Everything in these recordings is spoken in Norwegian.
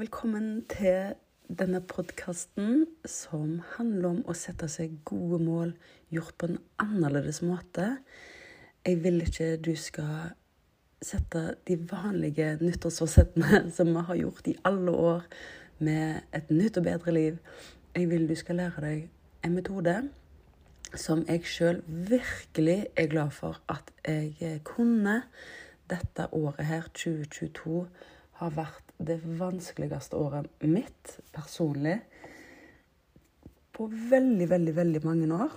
velkommen til denne podkasten som handler om å sette seg gode mål gjort på en annerledes måte. Jeg vil ikke du skal sette de vanlige nyttårsforsettene som vi har gjort i alle år, med et nytt og bedre liv. Jeg vil du skal lære deg en metode som jeg sjøl virkelig er glad for at jeg kunne. Dette året her, 2022, har vært det vanskeligste året mitt personlig på veldig, veldig, veldig mange år.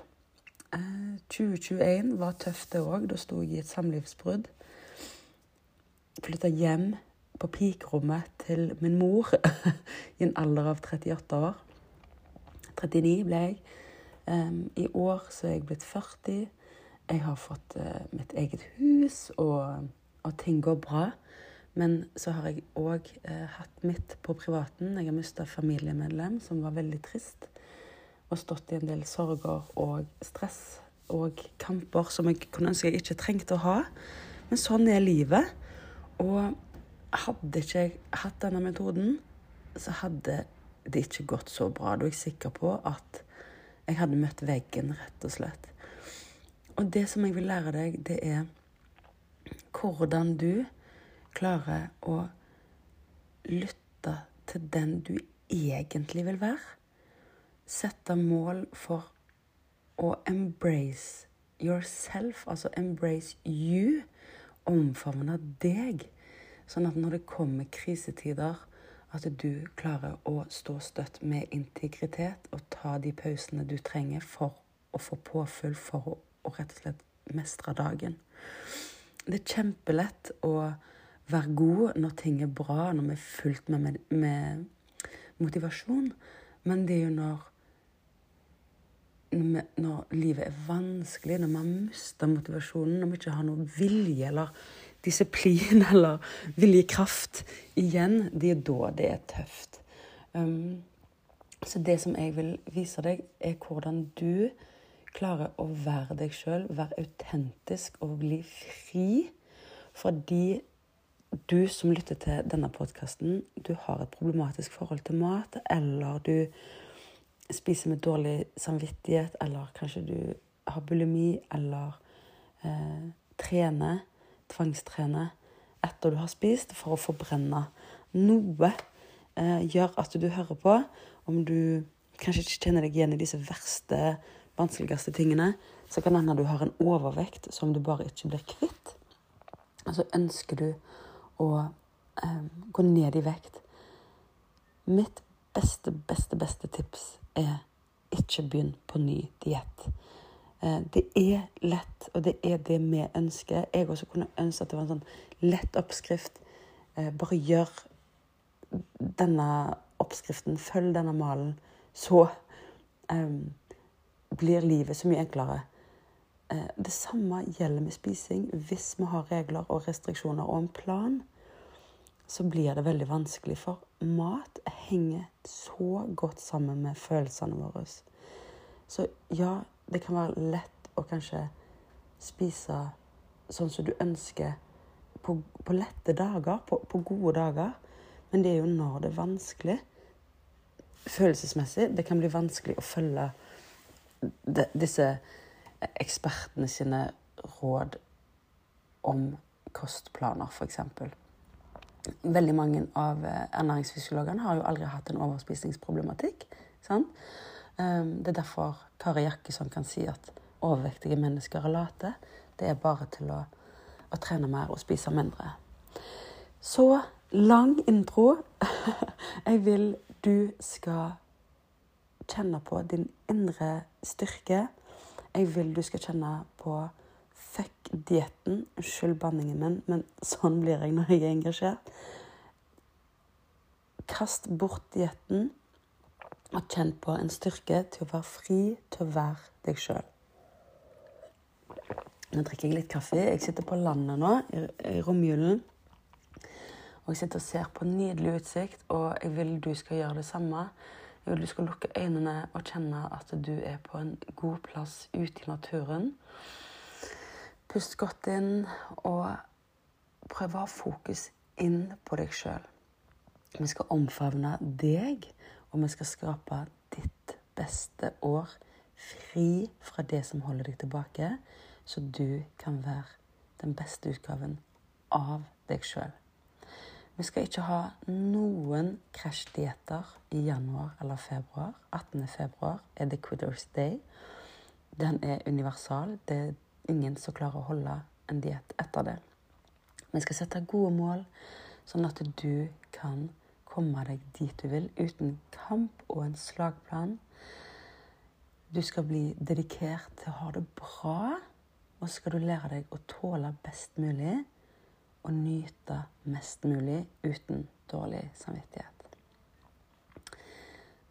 2021 var tøft, det òg. Da sto jeg i et samlivsbrudd. Flytta hjem på pikerommet til min mor i en alder av 38 år. 39 ble jeg. Um, I år så er jeg blitt 40. Jeg har fått uh, mitt eget hus, og, og, ting går bra. Men så har jeg òg eh, hatt mitt på privaten. Jeg har mista familiemedlem, som var veldig trist. Og stått i en del sorger og stress og kamper som jeg kunne ønske jeg ikke trengte å ha. Men sånn er livet. Og hadde ikke jeg hatt denne metoden, så hadde det ikke gått så bra. Da er jeg sikker på at jeg hadde møtt veggen, rett og slett. Og det som jeg vil lære deg, det er hvordan du klarer å lytte til den du egentlig vil være. Sette mål for å embrace yourself, altså embrace you. Omfavne deg. Sånn at når det kommer krisetider, at du klarer å stå støtt med integritet og ta de pausene du trenger for å få påfyll, for å rett og slett mestre dagen. Det er kjempelett å være god når ting er bra, når vi er fullt med, med, med, motivasjon. Men det er jo når, når, livet er vanskelig, når vi har mista motivasjonen, når vi ikke har noe vilje eller disiplin eller viljekraft igjen, det er da det er tøft. Um, så det som jeg vil vise deg, er hvordan du klarer å være deg sjøl, være autentisk og bli fri. Fordi du som lytter til denne podkasten, du har et problematisk forhold til mat, eller du spiser med dårlig samvittighet, eller kanskje du har bulimi, eller eh, trener tvangstrene etter du har spist, for å forbrenne. Noe eh, gjør at du hører på. Om du kanskje ikke kjenner deg igjen i disse verste, vanskeligste tingene, så kan det hende du har en overvekt som du bare ikke blir kvitt. Og så ønsker du å eh, gå ned i vekt. Mitt beste, beste, beste tips er ikke begynn på ny diett. Eh, det er lett, og det er det vi ønsker. Jeg også kunne ønske at det var en sånn lett oppskrift. Eh, bare gjør denne oppskriften, følg denne malen, så um, blir livet så mye enklere. Det samme gjelder med spising. Hvis vi har regler og restriksjoner og en plan, så blir det veldig vanskelig. For mat henger så godt sammen med følelsene våre. Så ja, det kan være lett å kanskje spise sånn som du ønsker på, på lette dager, på, på, gode dager. Men det er jo når det er vanskelig følelsesmessig. Det kan bli vanskelig å følge de, disse ekspertene sine råd om kostplaner, f.eks. Veldig mange av ernæringsfysiologene har jo aldri hatt en overspisingsproblematikk. Sant? Ehm, det er derfor Kari Jakkesson kan si at overvektige mennesker er late. Det er bare til å, å trene mer og spise mindre. Så lang intro. Jeg vil du skal kjenne på din indre styrke. Jeg vil du skal kjenne på fuck dietten. Unnskyld banningen min, men sånn blir jeg når jeg er engasjert. Kast bort dietten og kjenn på en styrke til å være fri til å være deg sjøl. Nå drikker jeg litt kaffe. Jeg sitter på landet nå, i, romjulen. Og jeg sitter og ser på nydelig utsikt, og jeg vil du skal gjøre det samme. Jeg vil du skal lukke øynene og kjenne at du er på en god plass ute i naturen. Pust godt inn, og prøv å ha fokus inn på deg sjøl. Vi skal omfavne deg, og vi skal skape ditt beste år fri fra det som holder deg tilbake, så du kan være den beste utgaven av deg sjøl. Vi skal ikke ha noen krasjdietter i januar eller februar. 18. februar er The Quitters Day. Den er universal. Det er ingen som klarer å holde en diett etter det. Vi skal sette gode mål, sånn at du kan komme deg dit du vil, uten kamp og en slagplan. Du skal bli dedikert til å ha det bra, og så skal du lære deg å tåle best mulig og nyte mest mulig uten dårlig samvittighet.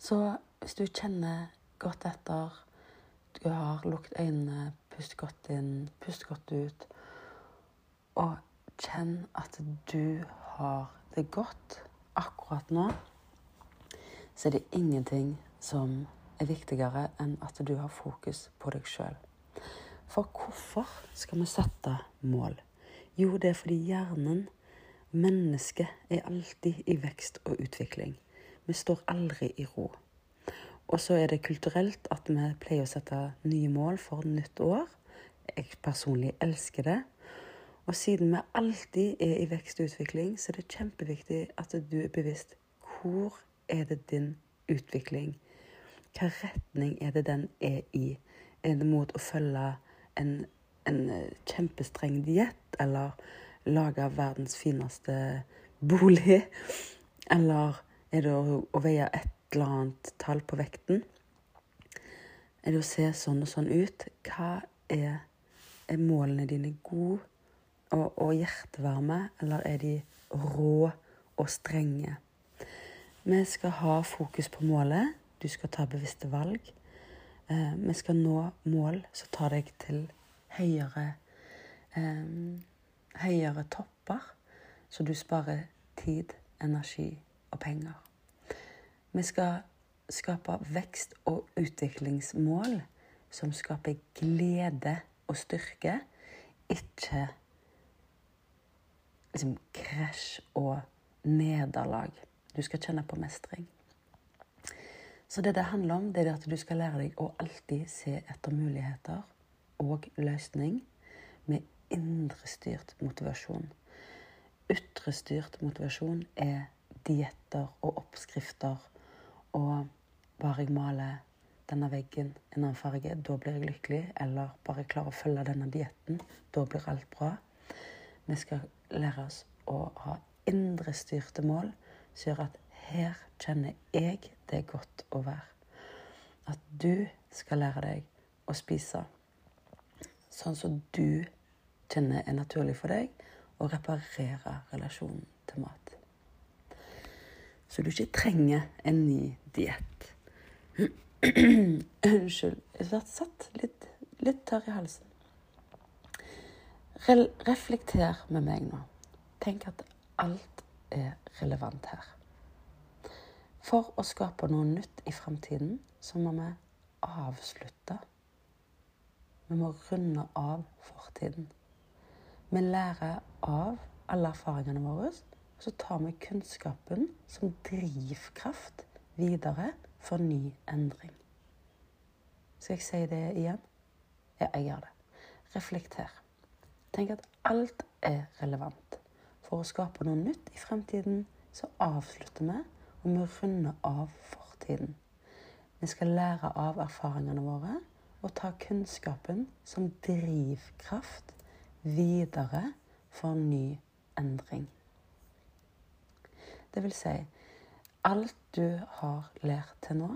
Så hvis du kjenner godt etter, du har lukket øynene, pust godt inn, pust godt ut, og kjenn at du har det godt akkurat nå, så er det ingenting som er viktigere enn at du har fokus på deg sjøl. For hvorfor skal vi sette mål? Jo, det er fordi hjernen, mennesket, er alltid i vekst og utvikling. Vi står aldri i ro. Og så er det kulturelt at vi pleier å sette nye mål for nytt år. Jeg personlig elsker det. Og siden vi alltid er i vekst og utvikling, så er det kjempeviktig at du er bevisst hvor er det din utvikling? Hva retning er det den er i? Er det mot å følge en, en kjempestreng diett, eller lage verdens fineste bolig? Eller er det å, å veie et eller annet tall på vekten? Er det å se sånn og sånn ut? Hva er, er målene dine gode? og, og hjertevarme, eller er de rå og strenge? Vi skal ha fokus på målet. Du skal ta bevisste valg. Eh, vi skal nå mål som tar deg til høyere, eh, høyere topper, så du sparer tid, energi og penger. Vi skal skape vekst- og utviklingsmål som skaper glede og styrke, ikke liksom krasj og nederlag. Du skal kjenne på mestring. Så det det handler om, det er at du skal lære deg å alltid se etter muligheter og løsning med indrestyrt motivasjon. Ytrestyrt motivasjon er dietter og oppskrifter og bare jeg maler denne veggen en annen farge, da blir jeg lykkelig. Eller bare jeg klarer å følge denne dietten, da blir alt bra. Vi skal lære oss å ha indrestyrte mål som gjør at her kjenner jeg det er godt å være. At du skal lære deg å spise sånn som du kjenner er naturlig for deg, og reparere relasjonen til mat. Så du ikke trenger en ny diett. Unnskyld, jeg har satt litt, litt tørr i halsen. Reflekter med meg nå. Tenk at alt er relevant her. For å skape noe nytt i fremtiden, så må vi avslutte. Vi må runde av fortiden. Vi lærer av alle erfaringene våre, så tar vi kunnskapen som drivkraft videre for ny endring. Skal jeg si det igjen? Ja, jeg gjør det. Reflekter. Tenk at alt er relevant. For å skape noe nytt i fremtiden, så avslutter vi, og vi runder av fortiden. Vi skal lære av erfaringene våre og ta kunnskapen som drivkraft videre for ny endring. Det vil si, alt du har lært til nå,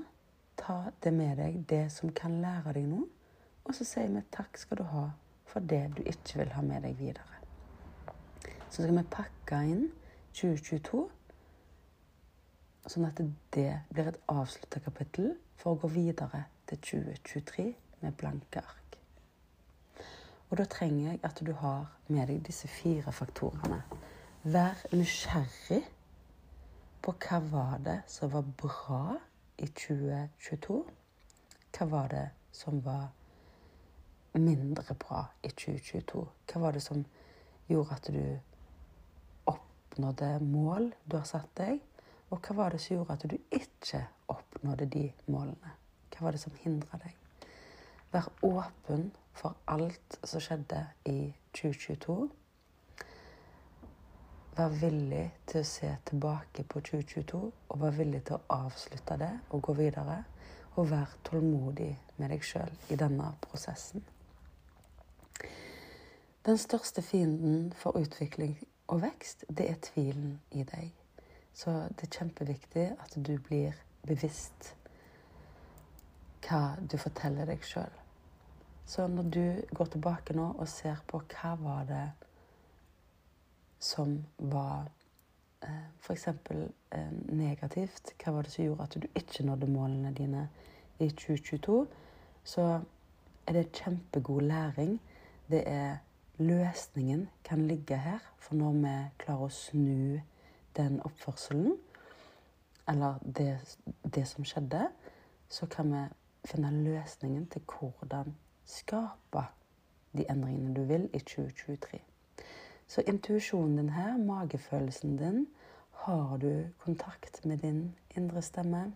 ta det med deg, det som kan lære deg noe, og så sier vi takk skal du ha for det du ikke vil ha med deg videre. Så skal vi pakke inn 2022, sånn at det blir et avslutta kapittel for å gå videre til 2023 med blanke ark. Og da trenger jeg at du har med deg disse fire faktorene. Vær nysgjerrig på hva var det som var bra i 2022. Hva var det som var mindre bra i 2022? Hva var det som gjorde at du oppnådde mål du har satt deg? Og hva var det som gjorde at du ikke oppnådde de målene? Hva var det som hindra deg? Vær åpen for alt som skjedde i 2022. Vær villig til å se tilbake på 2022 og vær villig til å avslutte det og gå videre. Og vær tålmodig med deg sjøl i denne prosessen. Den største fienden for utvikling og vekst, det er tvilen i deg. Så det er kjempeviktig at du blir bevisst hva du forteller deg sjøl. Så når du går tilbake nå og ser på hva var det som var eh, f.eks. Eh, negativt, hva var det som gjorde at du ikke nådde målene dine i 2022, så er det kjempegod læring. Det er løsningen kan ligge her. For når vi klarer å snu den oppførselen, eller det, det som skjedde, så kan vi finne løsningen til hvordan skape de endringene du vil i 2023. Så intuisjonen din her, magefølelsen din, har du kontakt med din indre stemme?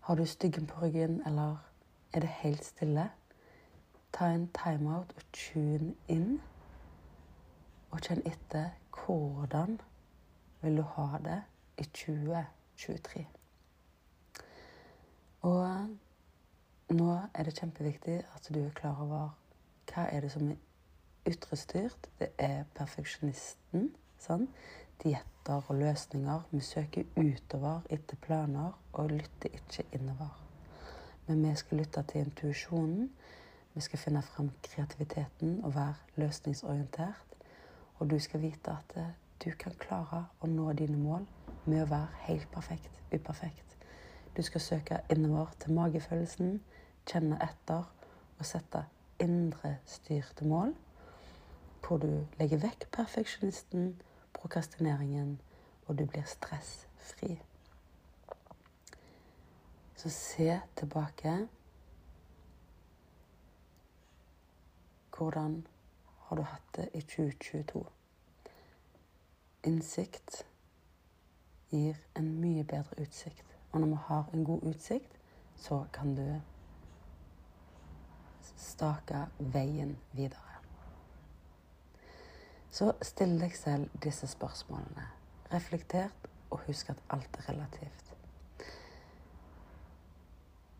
Har du styggen på ryggen, eller er det helt stille? Ta en timeout og tune inn. Og kjenn etter hvordan vil du ha det i 2023. Og nå er det kjempeviktig at du er klar over hva er det som er ytrestyrt. Det er perfeksjonisten. Sånn. Dietter og løsninger. Vi søker utover etter planer og lytter ikke innover. Men vi skal lytte til intuisjonen vi skal finne fram kreativiteten og være løsningsorientert. Og du skal vite at eh, du kan klare å nå dine mål med å være helt perfekt, uperfekt. Du skal søke innover til magefølelsen, kjenne etter og sette indre styrte mål. Hvor du legger vekk perfeksjonisten, prokastineringen, og du blir stressfri. Så se tilbake Hvordan har du hatt det i 2022? Innsikt gir en mye bedre utsikt. Og når vi har en god utsikt, så kan du stake veien videre. Så still deg selv disse spørsmålene. Reflektert, og husk at alt er relativt.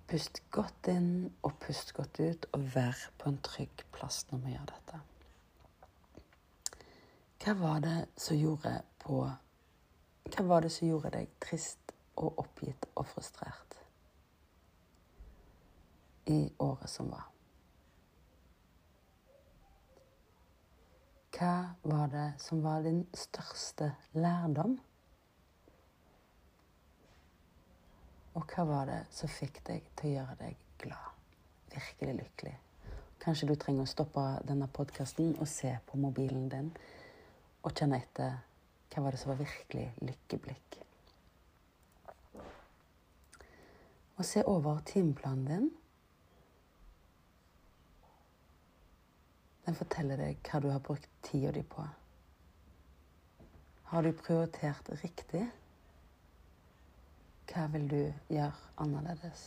Pust godt inn og pust godt ut, og vær på en trygg plass når vi gjør dette. Hva var det som gjorde på var det som gjorde deg trist og oppgitt og frustrert i året som var? Hva var det som var din største lærdom? Og hva var det som fikk deg til å gjøre deg glad? Virkelig lykkelig. Kanskje du trenger å stoppe denne podkasten og se på mobilen din og kjenne etter hva var det som var virkelig lykkeblikk. Og se over timeplanen din. Den forteller deg hva du har brukt tida di på. Har du prioritert riktig? Hva vil du gjøre annerledes?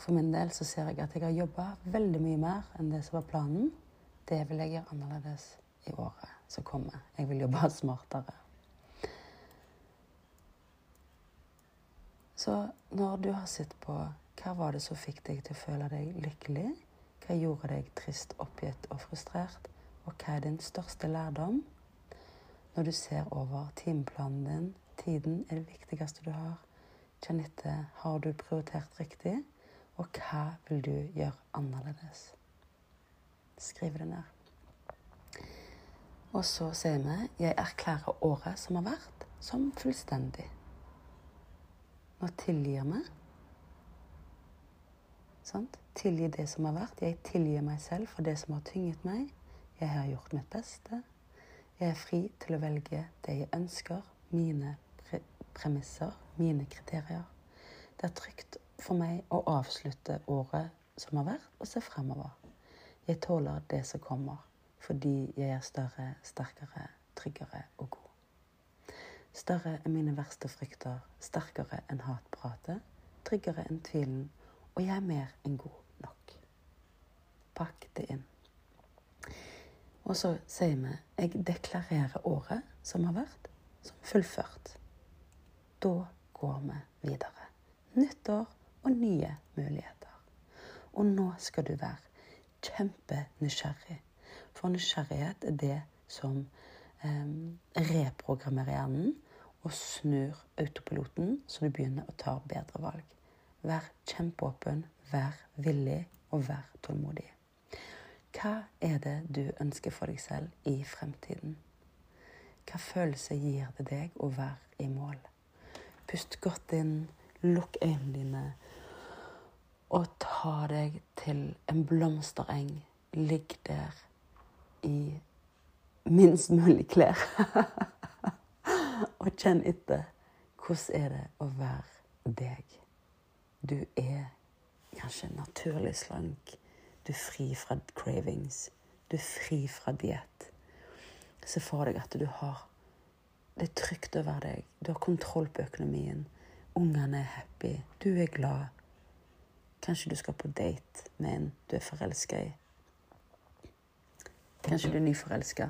For min del så ser jeg at jeg har jobba veldig mye mer enn det som var planen. Det vil jeg gjøre annerledes i året som kommer. Jeg vil jobbe smartere. Så når du har sett på hva var det som fikk deg til å føle deg lykkelig, hva gjorde deg trist, oppgitt og frustrert, og hva er din største lærdom? Når du ser over timeplanen din, Tiden er det viktigste du har. Kjenn etter har du prioritert riktig, og hva vil du gjøre annerledes. Skriv det ned. Og så sier vi jeg erklærer året som har vært, som fullstendig. Nå tilgir vi. Sant? Tilgi det som har vært. Jeg tilgir meg selv for det som har tynget meg. Jeg har gjort mitt beste. Jeg er fri til å velge det jeg ønsker, mine premisser, mine kriterier. Det er trygt for meg å avslutte året som har vært, og se fremover. Jeg tåler det som kommer, fordi jeg er større, sterkere, tryggere og god. Større enn mine verste frykter, sterkere enn hatpratet, tryggere enn tvilen, og jeg er mer enn god nok. Pakk det inn. Og så sier vi jeg deklarerer året som har vært, som fullført. Da går vi videre. Nyttår og nye muligheter. Og nå skal du være kjempenysgjerrig. For nysgjerrighet er det som eh, reprogrammerer hjernen og snur autopiloten, så du begynner å ta bedre valg. Vær kjempeåpen, vær villig, og vær tålmodig. Hva er det du ønsker for deg selv i fremtiden? Hva følelse gir det deg å være i mål? Pust godt inn, lukk øynene dine, og ta deg til en blomstereng. Ligg der i minst mulig klær. og kjenn etter. Hvordan er det å være deg? Du er kanskje naturlig slank. Du er fri fra cravings. Du er fri fra diett. Se for deg at du har Det er trygt å være deg. Du har kontroll på økonomien. Ungene er happy. Du er glad. Kanskje du skal på date med en du er forelska i. Kanskje du er nyforelska.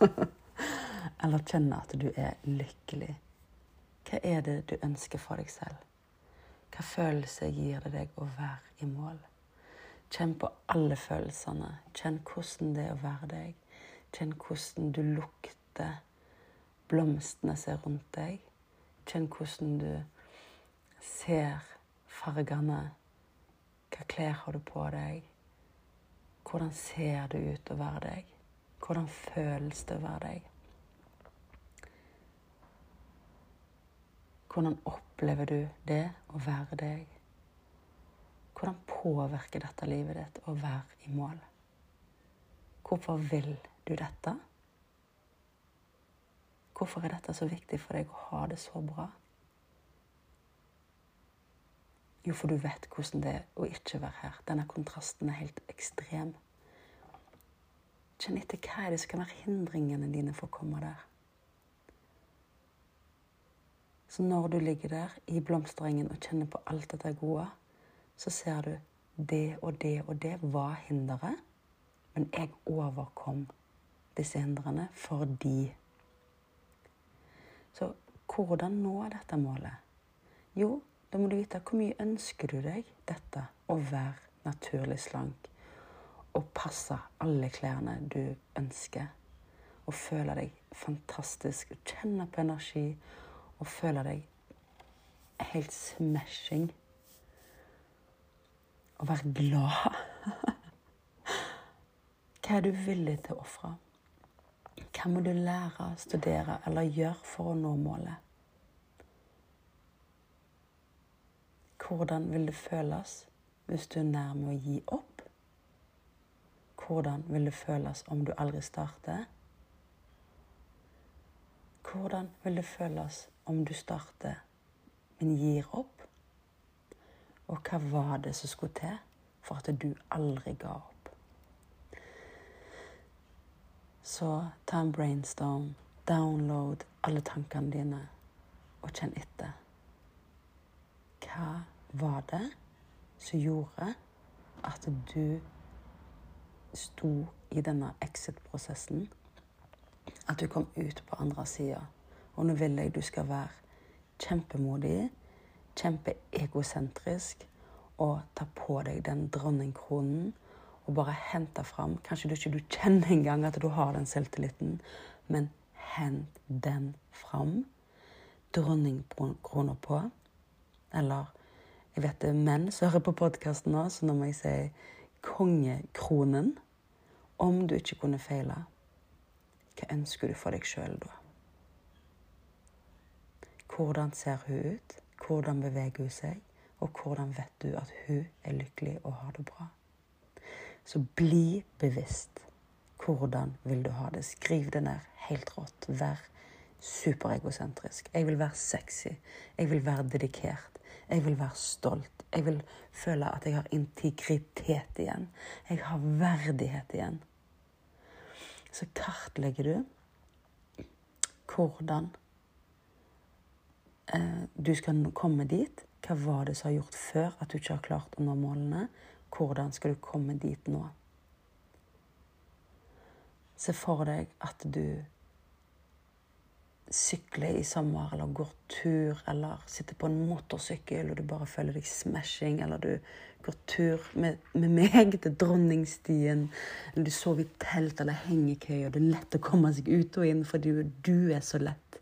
Eller kjenner at du er lykkelig. Hva er det du ønsker for deg selv? Hva følelse gir det deg å være i mål? Kjenn på alle følelsene. Kjenn hvordan det er å være deg. Kjenn hvordan du lukter blomstene som er rundt deg. Kjenn hvordan du ser fargene. Hva klær har du på deg? Hvordan ser det ut å være deg? Hvordan føles det å være deg? Hvordan opplever du det å være deg? Hvordan påvirker dette livet ditt å være i mål? Hvorfor vil du dette? Hvorfor er dette så viktig for deg å ha det så bra? Jo, for du vet hvordan det er å ikke være her. Denne kontrasten er helt ekstrem. Kjenn etter hva er det som kan være hindringene dine for å komme der. Så når du ligger der i blomsterengen og kjenner på alt dette gode, så ser du det og det og det var hinderet, men jeg overkom disse hindrene fordi Så hvordan nå dette målet? Jo, da må du vite hvor mye ønsker du deg dette å være naturlig slank og passe alle klærne du ønsker. Og føle deg fantastisk, kjenne på energi og føle deg helt smashing. Og være glad. Hva er du villig til å ofre? Hva må du lære, studere eller gjøre for å nå målet? Hvordan vil det føles hvis du er nærme å gi opp? Hvordan vil det føles om du aldri starter? Hvordan vil det føles om du starter, men gir opp? Og hva var det som skulle til for at du aldri ga opp? Så ta en brainstorm, download alle tankene dine, og kjenn etter. Hva var det som gjorde at du sto i denne exit-prosessen? At du kom ut på andre sida. Og nå vil jeg du skal være kjempemodig, kjempeegosentrisk og ta på deg den dronningkronen og bare hente fram Kanskje du ikke du kjenner engang at du har den selvtilliten, men hent den fram. Dronningkrona på. Eller jeg vet det er menn som hører på podkasten nå, så nå må jeg si kongekronen. Om du ikke kunne feile, hva ønsker du for deg sjøl da? Hvordan ser hun ut? Hvordan beveger hun seg? Og hvordan vet du at hun er lykkelig og har det bra? Så bli bevisst. Hvordan vil du ha det? Skriv det ned helt rått. Vær superegosentrisk. Jeg vil være sexy. Jeg vil være dedikert. Jeg vil være stolt. Jeg vil føle at jeg har integritet igjen. Jeg har verdighet igjen. Så kartlegger du hvordan du skal komme dit. Hva var det som har gjort før at du ikke har klart å nå målene? Hvordan skal du komme dit nå? Se for deg at du sykler i sommer, eller går tur, eller sitter på en motorsykkel og du bare føler deg smashing, eller du går tur med, med meg til Dronningstien, eller du sover i telt eller hengekøye, og det er lett å komme seg ut og inn fordi du er så lett.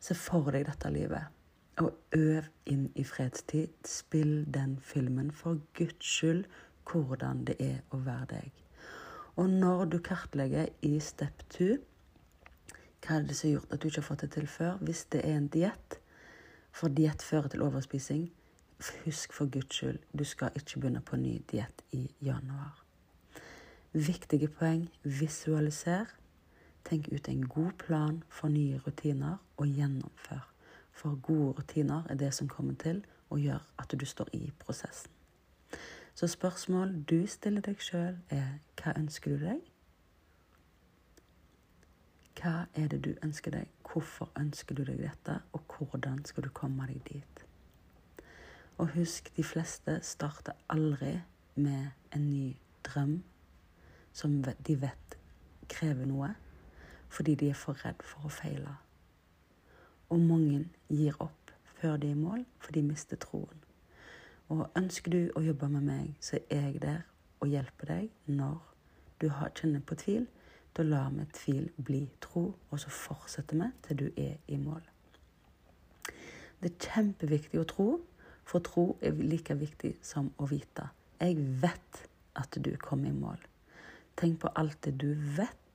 Se for deg dette livet. Og øv inn i fredstid. Spill den filmen for Guds skyld hvordan det er å være deg. Og når du kartlegger i step two hva er det som har gjort at du ikke har fått det til før, hvis det er en diett, for diett fører til overspising, husk for Guds skyld, du skal ikke begynne på ny diett i januar. Viktige poeng visualiser. Tenk ut en god plan for nye rutiner, og gjennomfør. For gode rutiner er det som kommer til å gjøre at du står i prosessen. Så spørsmål du stiller deg sjøl, er hva ønsker du deg? Hva er det du ønsker deg? Hvorfor ønsker du deg dette? Og hvordan skal du komme deg dit? Og husk, de fleste starter aldri med en ny drøm som de vet krever noe, fordi de er for redd for å feile. Og mange gir opp før de er i mål, for de mister troen. Og ønsker du å jobbe med meg, så er jeg der og hjelper deg når du kjenner på tvil. Da lar vi tvil bli tro, og så fortsetter vi til du er i mål. Det er kjempeviktig å tro, for tro er like viktig som å vite. Jeg vet at du kommer i mål. Tenk på alt det du vet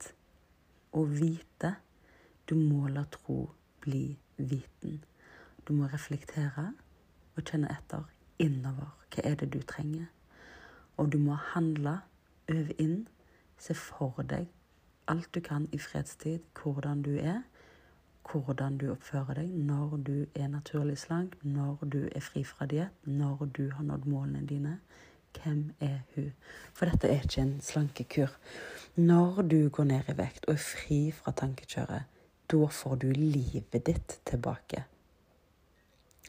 og vite. Du må la tro bli viten. Du må reflektere og kjenne etter innover. Hva er det du trenger? Og du må handle, øve inn, se for deg alt du kan i fredstid, hvordan du er, hvordan du oppfører deg når du er naturlig slank, når du er fri fra diett, når du har nådd målene dine. Hvem er hun? For dette er ikke en slankekur. Når du går ned i vekt og er fri fra tankekjøret, da får du livet ditt tilbake.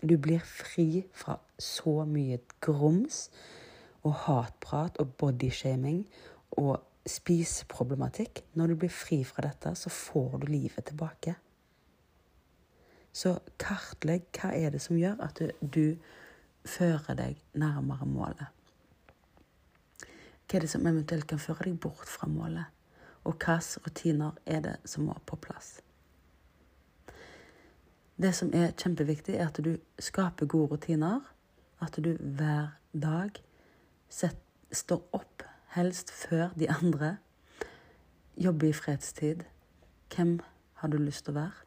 Du blir fri fra så mye grums og hatprat og bodyshaming og spiseproblematikk. Når du blir fri fra dette, så får du livet tilbake. Så kartlegg hva er det som gjør at du fører deg nærmere målet. Hva er det som eventuelt kan føre deg bort fra målet? Og hvilke rutiner er det som må på plass? Det som er kjempeviktig, er at du skaper gode rutiner. At du hver dag set, står opp, helst før de andre. Jobber i fredstid. Hvem har du lyst til å være?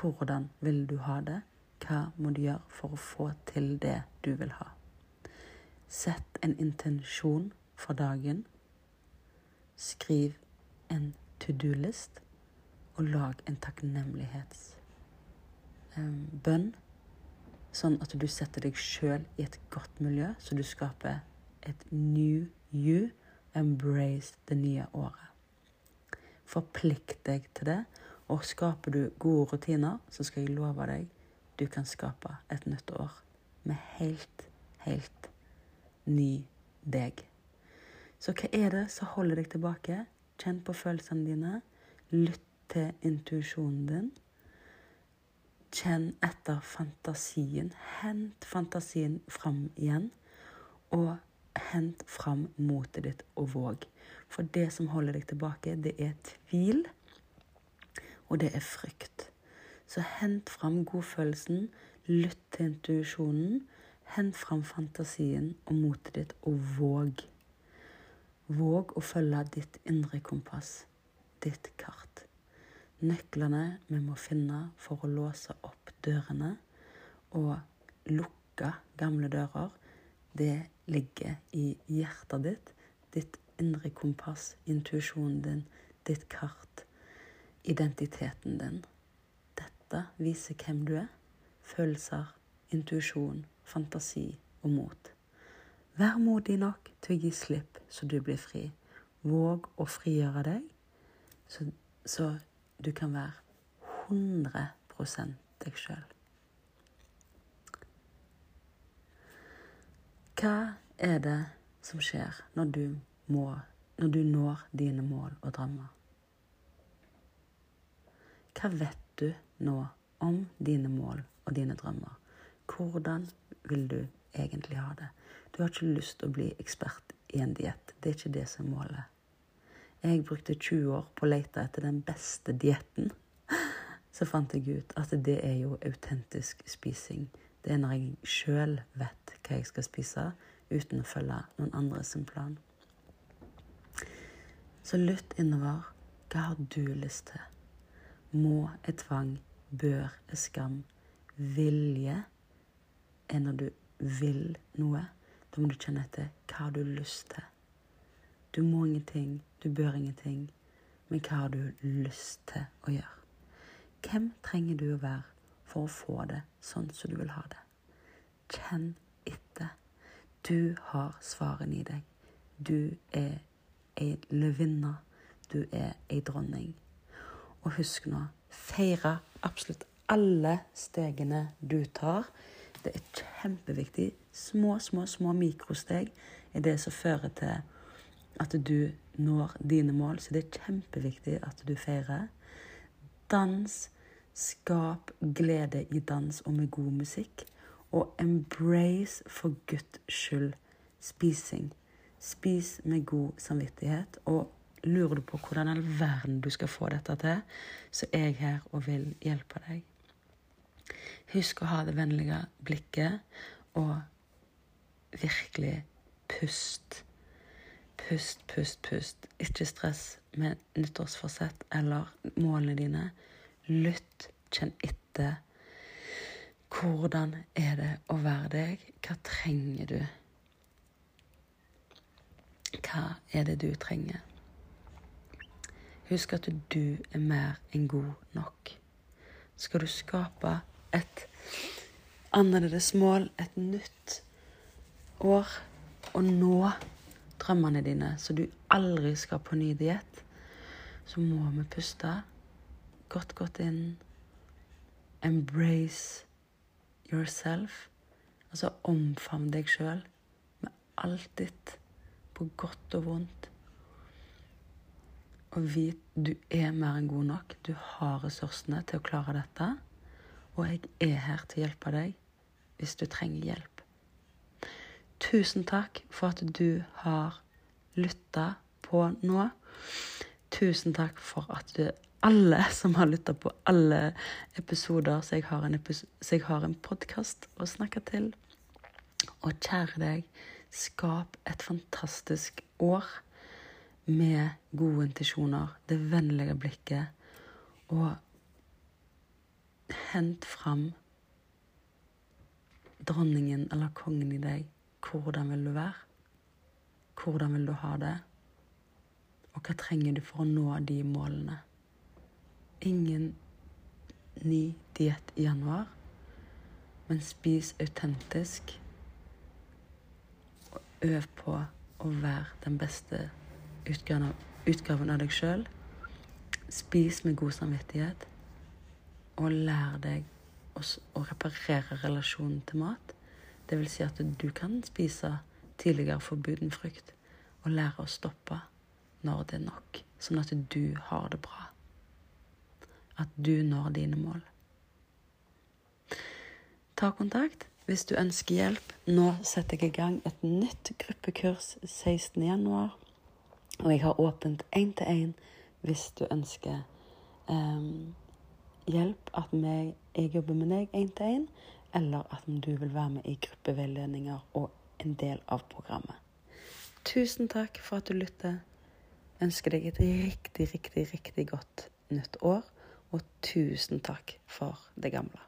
Hvordan vil du ha det? Hva må du gjøre for å få til det du vil ha? Sett en intensjon for dagen. Skriv en to do-list, og lag en takknemlighets bønn, sånn at du setter deg sjøl i et godt miljø, så du skaper et new you. Embrace det nye året. Forplikt deg til det, og skaper du gode rutiner, så skal jeg love deg du kan skape et nytt år med helt, helt ny deg. Så hva er det som holder deg tilbake? Kjenn på følelsene dine. Lytt til intuisjonen din. Kjenn etter fantasien. Hent fantasien fram igjen. Og hent fram motet ditt og våg. For det som holder deg tilbake, det er tvil, og det er frykt. Så hent fram godfølelsen. Lytt til intuisjonen. Hent fram fantasien og motet ditt, og våg. Våg å følge ditt indre kompass, ditt kart. Nøklene vi må finne for å låse opp dørene og lukke gamle dører, det ligger i hjertet ditt, ditt indre kompass, intuisjonen din, ditt kart, identiteten din. Dette viser hvem du er. Følelser, intuisjon, fantasi og mot. Vær modig nok til å gi slipp, så du blir fri. Våg å frigjøre deg, så, så du kan være 100 deg sjøl. Hva er det som skjer når du, må, når du når dine mål og drømmer? Hva vet du nå om dine mål og dine drømmer? Hvordan vil du egentlig ha det? Du har ikke lyst til å bli ekspert i en diett. Det er ikke det som er målet. Jeg brukte 20 år på å lete etter den beste dietten. Så fant jeg ut at det er jo autentisk spising. Det er når jeg sjøl vet hva jeg skal spise, uten å følge noen andres plan. Så lytt innover. Hva har du lyst til? Må er tvang, bør er skam, vilje er når du vil noe. Da må du kjenne etter hva har du lyst til. Du må ingenting, du bør ingenting, men hva har du lyst til å gjøre? Hvem trenger du å være for å få det sånn som du vil ha det? Kjenn etter. Du har svarene i deg. Du er ei løvinne. Du er ei dronning. Og husk nå, feire absolutt alle stegene du tar. Det er kjempeviktig. Små, små, små mikrosteg er det som fører til at du når dine mål. Så det er kjempeviktig at du feirer. Dans. Skap glede i dans og med god musikk. Og embrace for guds skyld spising. Spis med god samvittighet. Og lurer du på hvordan all verden du skal få dette til, så er jeg her og vil hjelpe deg. Husk å ha det vennlige blikket og virkelig pust Pust, pust, pust. Ikke stress med nyttårsforsett eller målene dine. Lytt, kjenn etter. Hvordan er det å være deg? Hva trenger du? Hva er det du trenger? Husk at du er mer enn god nok. Skal du skape et annerledes mål, et nytt år, og nå drømmene dine, så du aldri skal på ny diett, så må vi puste godt, godt inn. Embrace yourself. Altså omfavn deg sjøl med alt ditt, på godt og vondt. Og vit du er mer enn god nok. Du har ressursene til å klare dette. Og jeg er her til å hjelpe deg hvis du trenger hjelp. Tusen takk for at du har lytta på nå. Tusen takk for at du, alle som har lytta på alle episoder, så jeg har en, så en podkast å snakke til. Og kjære deg, skap et fantastisk år med gode intensjoner, det vennlige blikket, og hent fram dronningen eller kongen i deg hvordan vil du være? Hvordan vil du ha det? Og hva trenger du for å nå de målene? Ingen ny diett i januar, men spis autentisk. Og øv på å være den beste utgaven av deg sjøl. Spis med god samvittighet, og lær deg å reparere relasjonen til mat. Det vil si at du kan spise tidligere forbuden frukt og lære å stoppe når det er nok, sånn at du har det bra. At du når dine mål. Ta kontakt hvis du ønsker hjelp. Nå setter jeg i gang et nytt gruppekurs 16.1. Og jeg har åpent én-til-én hvis du ønsker um, hjelp. At jeg jobber med deg én-til-én eller at du vil være med i gruppeveiledninger og en del av programmet. Tusen takk for at du lytter. Ønsker deg et riktig, riktig, riktig godt nytt år. Og tusen takk for det gamle.